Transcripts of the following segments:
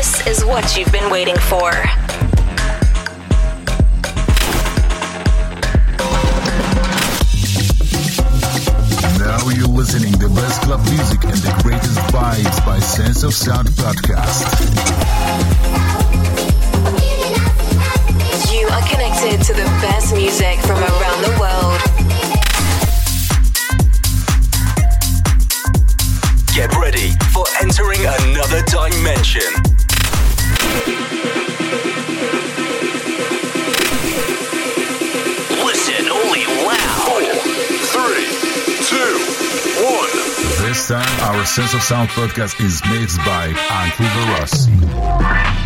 This is what you've been waiting for. Now you're listening the best club music and the greatest vibes by Sense of Sound podcast. You are connected to the best music from around the world. Get ready for entering another dimension. This time, our Sense of Sound podcast is mixed by Andrew Rossi.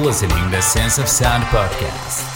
Listening the Sense of Sound podcast.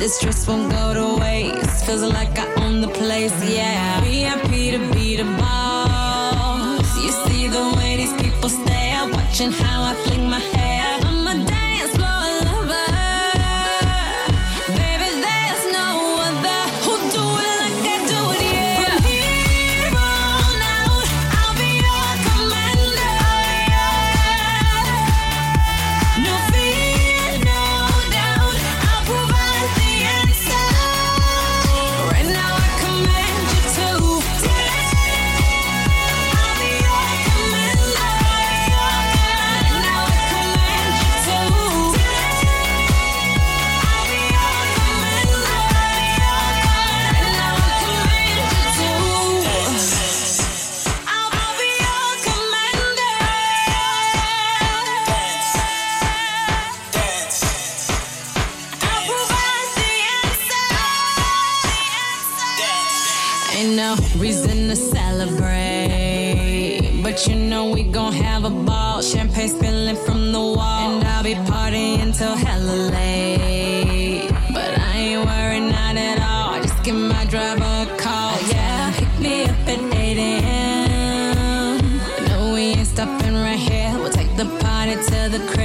This stress won't go to waste. Feels like I own the place, yeah. VIP to be the boss. You see the way these people stare, watching how I fling my hair. to the crowd.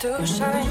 To shine,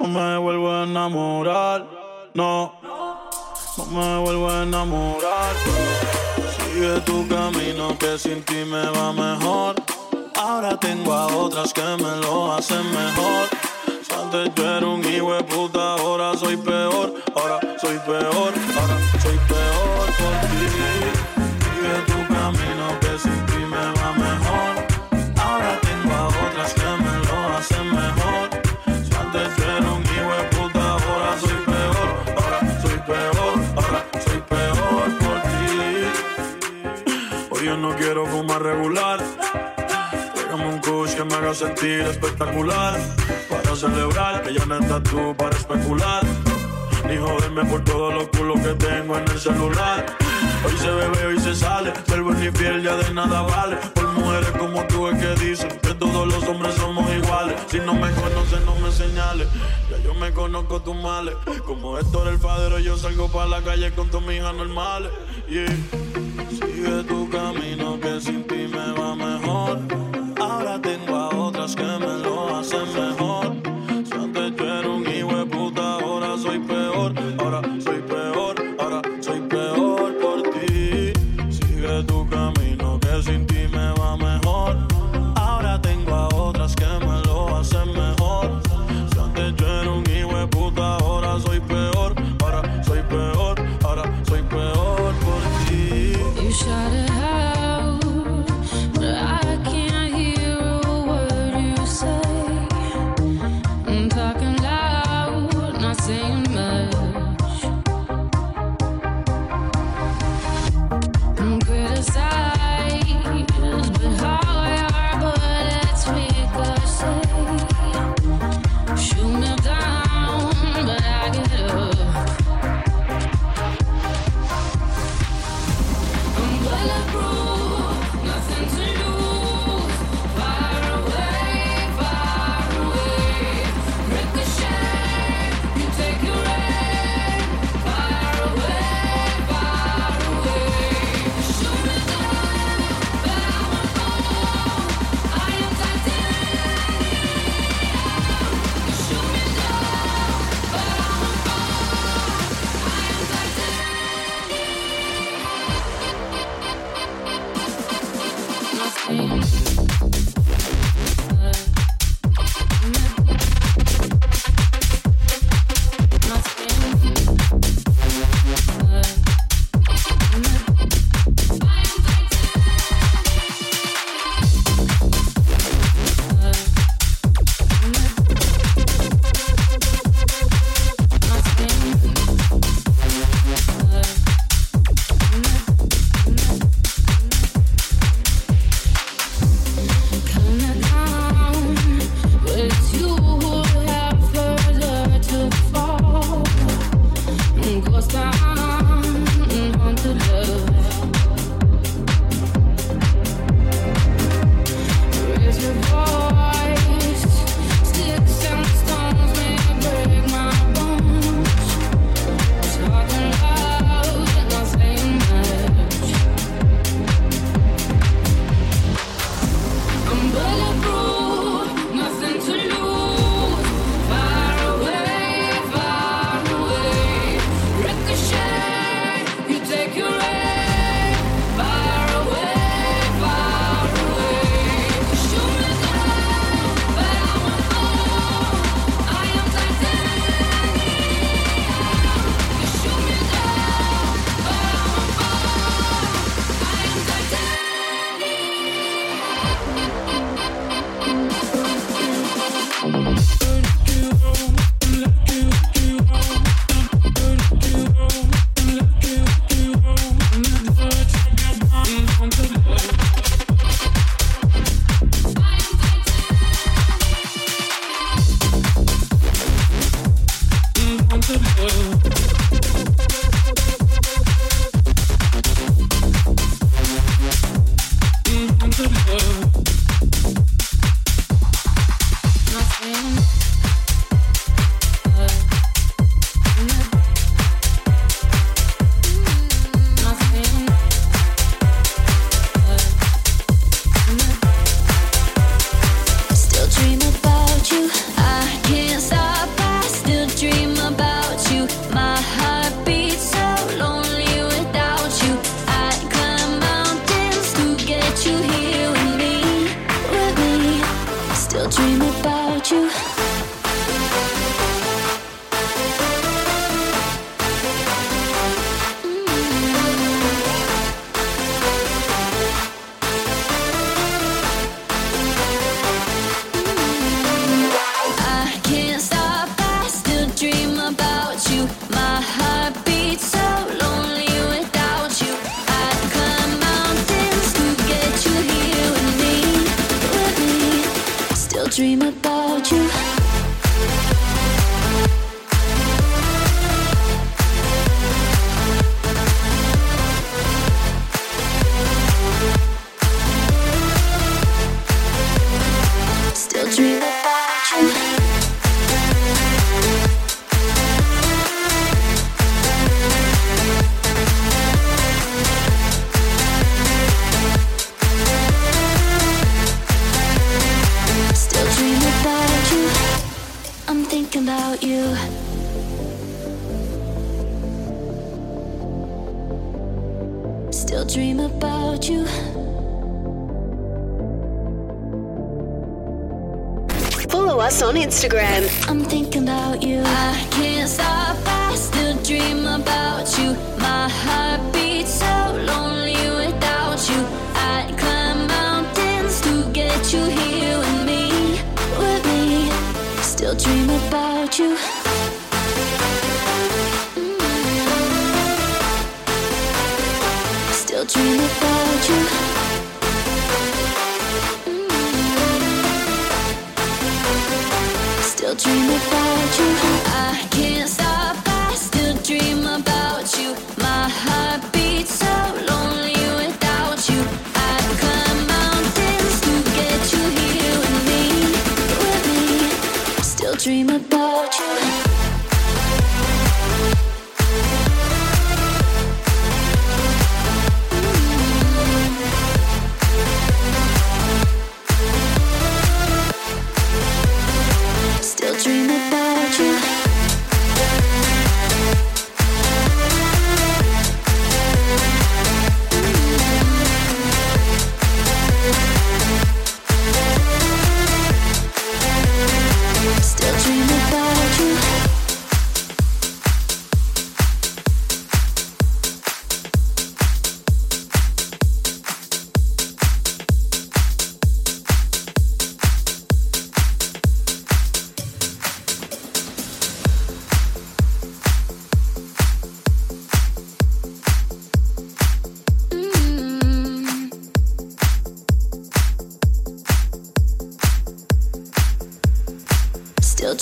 No me vuelvo a enamorar, no. No me vuelvo a enamorar. Sigue tu camino que sin ti me va mejor. Ahora tengo a otras que me lo hacen mejor. sentir espectacular. Para celebrar que ya no estás tú para especular. Ni joderme por todos los culos que tengo en el celular. Hoy se bebe, hoy se sale. Vuelvo ni piel, ya de nada vale. Por mujeres como tú es que dicen que todos los hombres somos iguales. Si no me conoces, no me señales. Ya yo me conozco tus males. Como Héctor el padre, yo salgo para la calle con tus hijas normales. y yeah. Sigue tu camino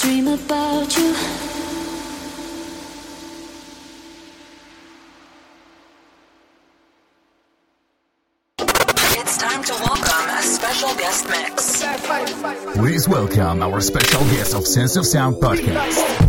dream about you. It's time to welcome a special guest mix. Please welcome our special guest of Sense of Sound podcast.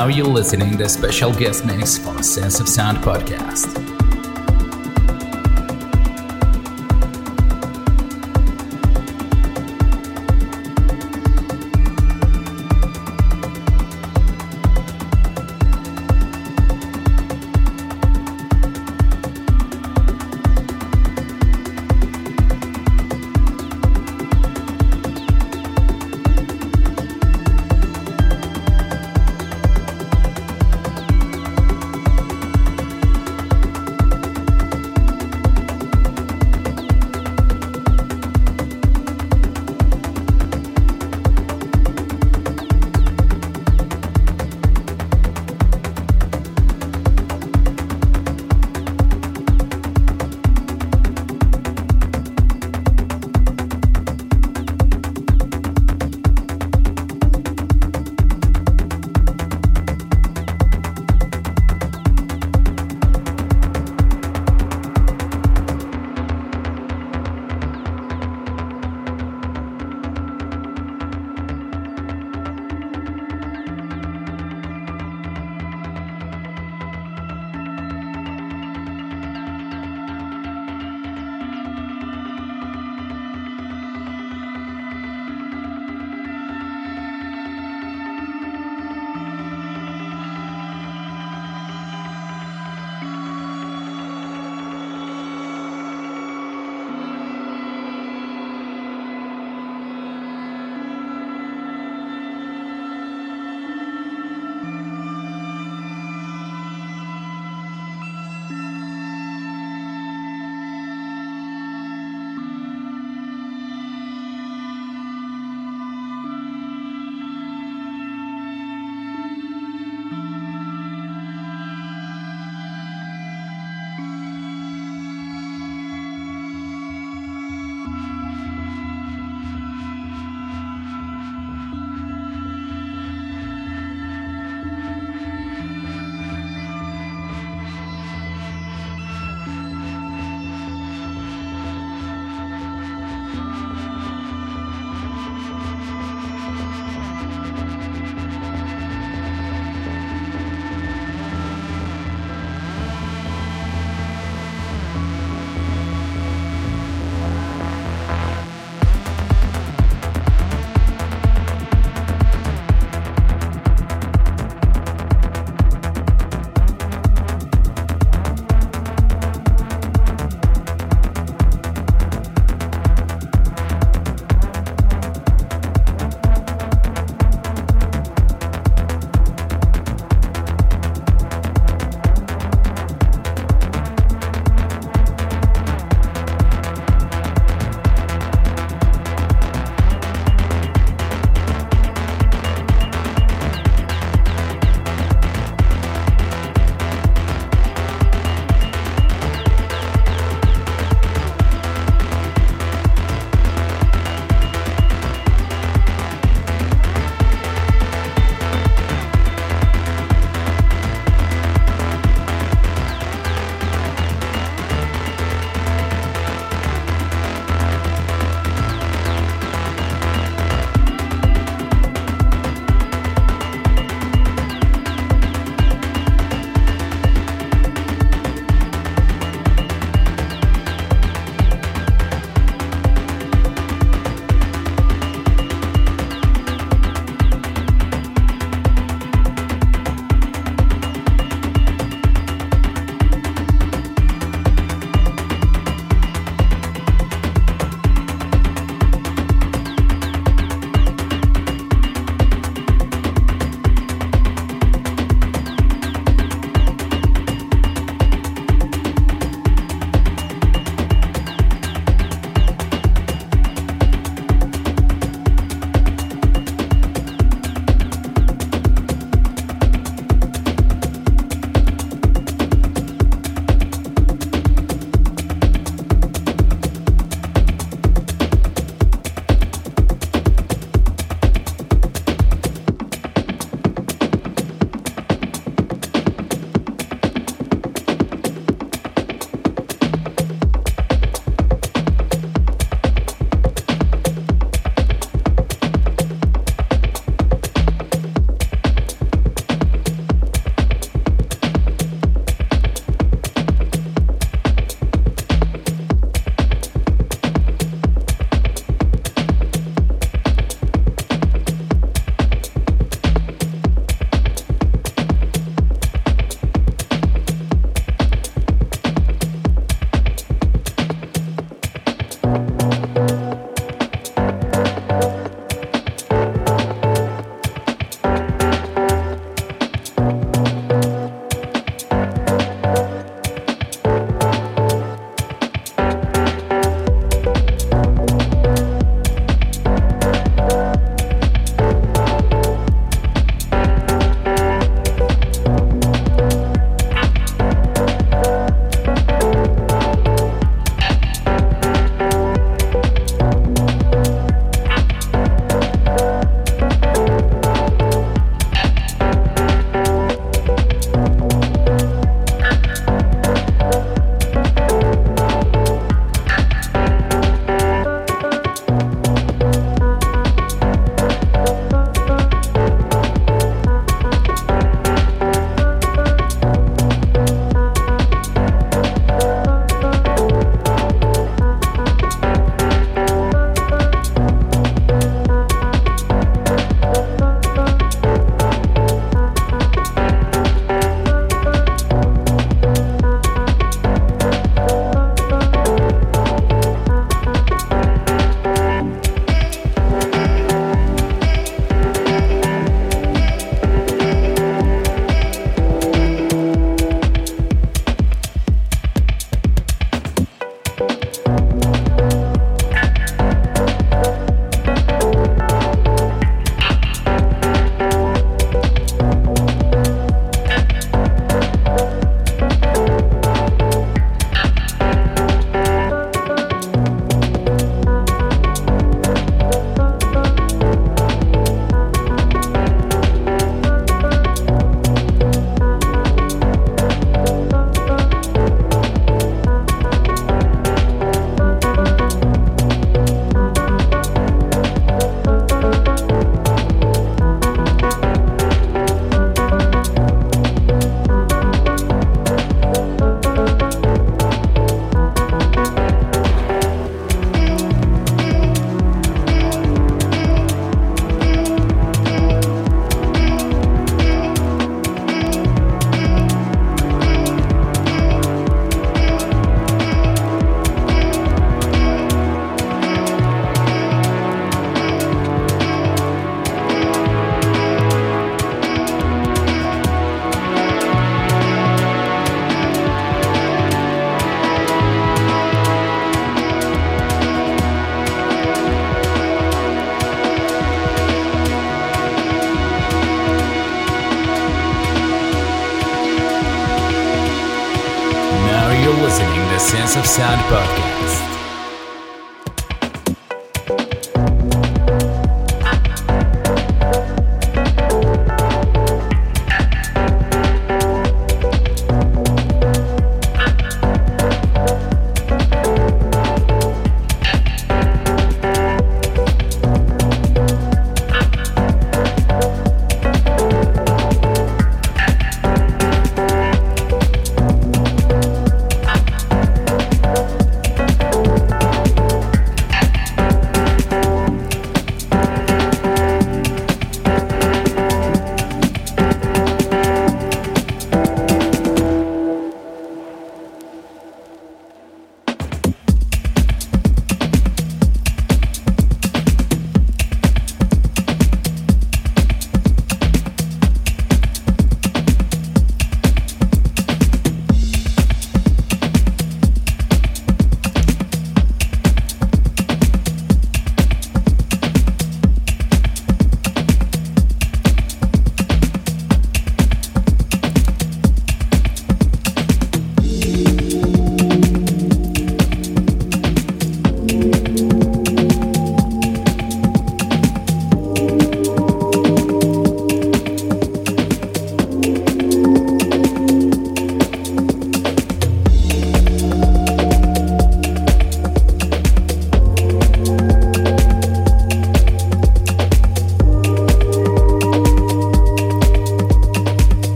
now you're listening to a special guest mix for Sense of Sound podcast.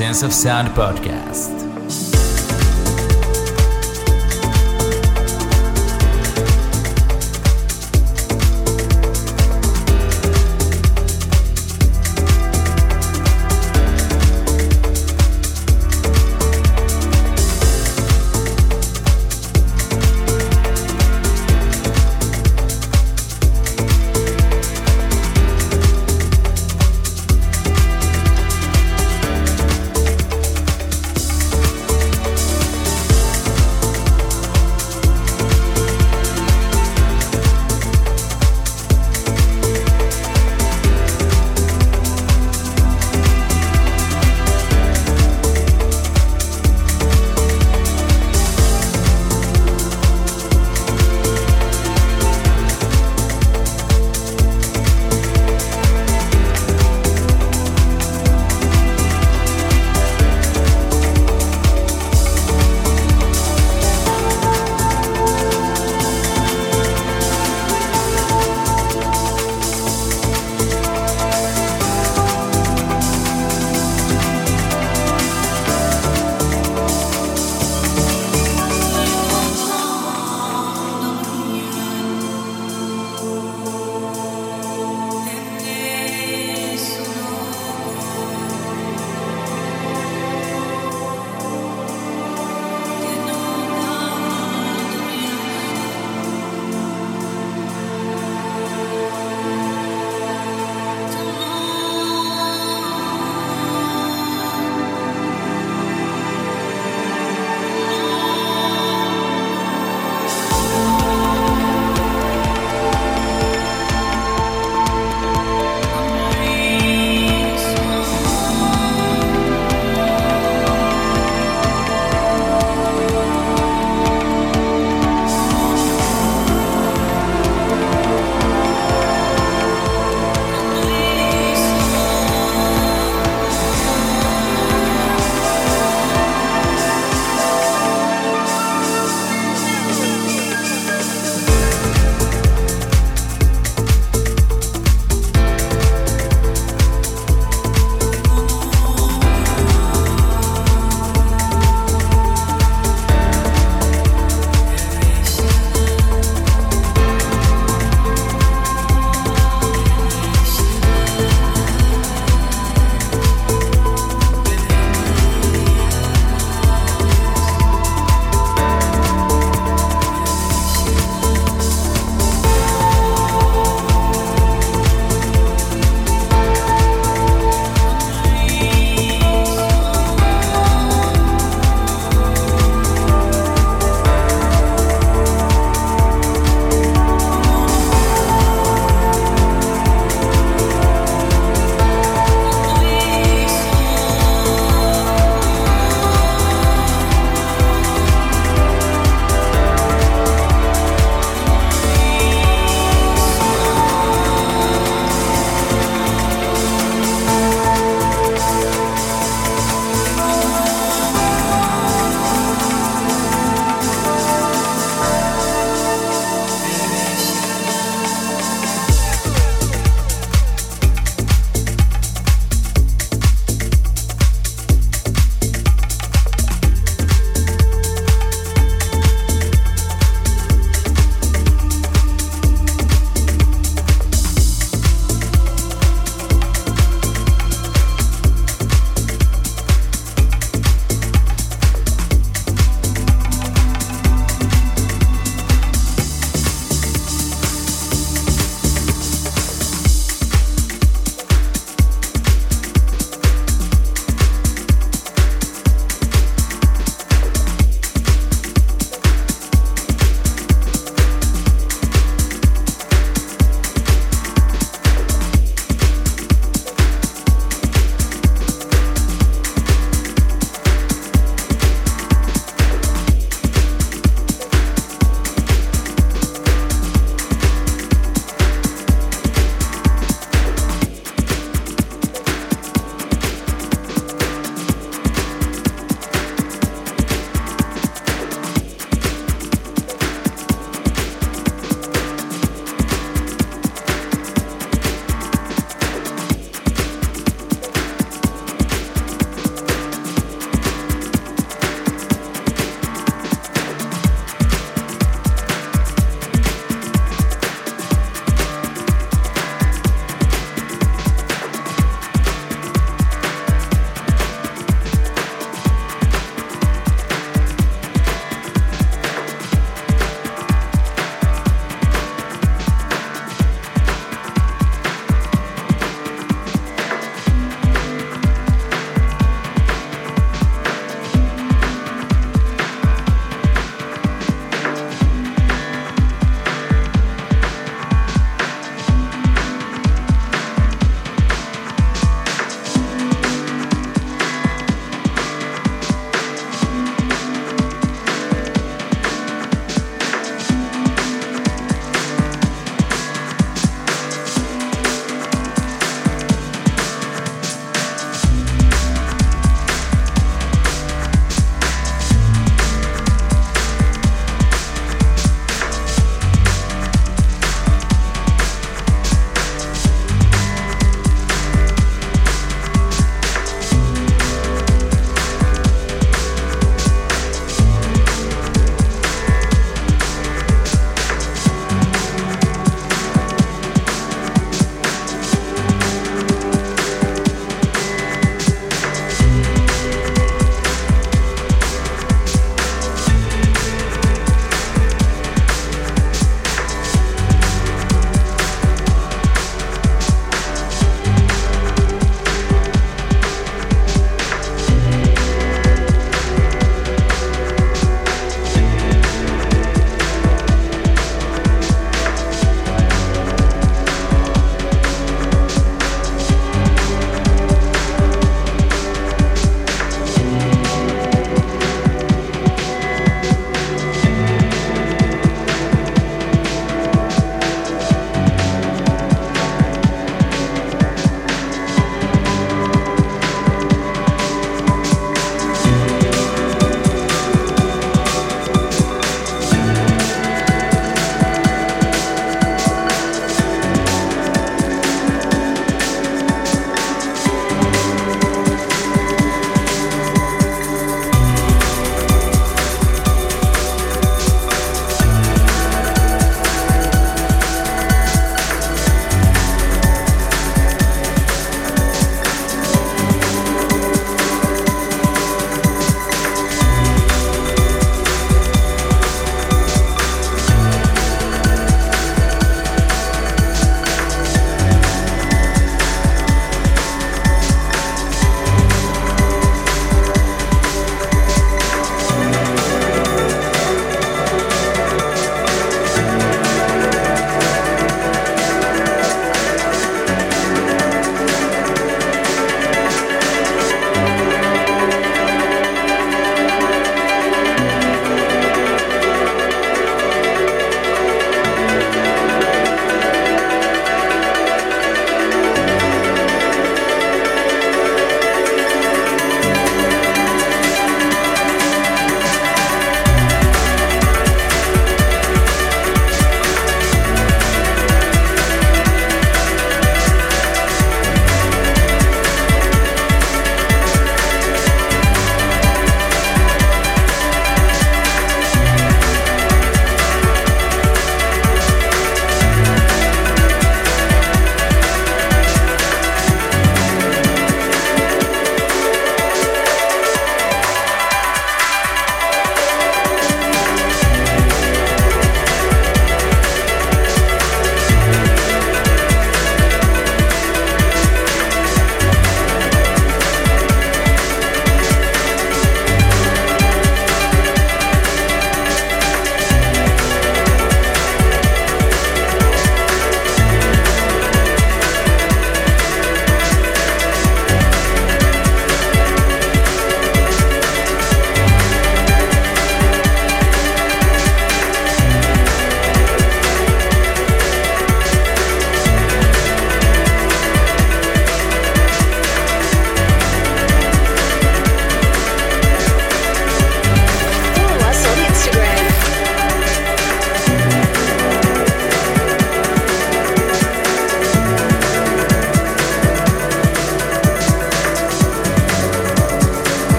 Sense of Sound podcast.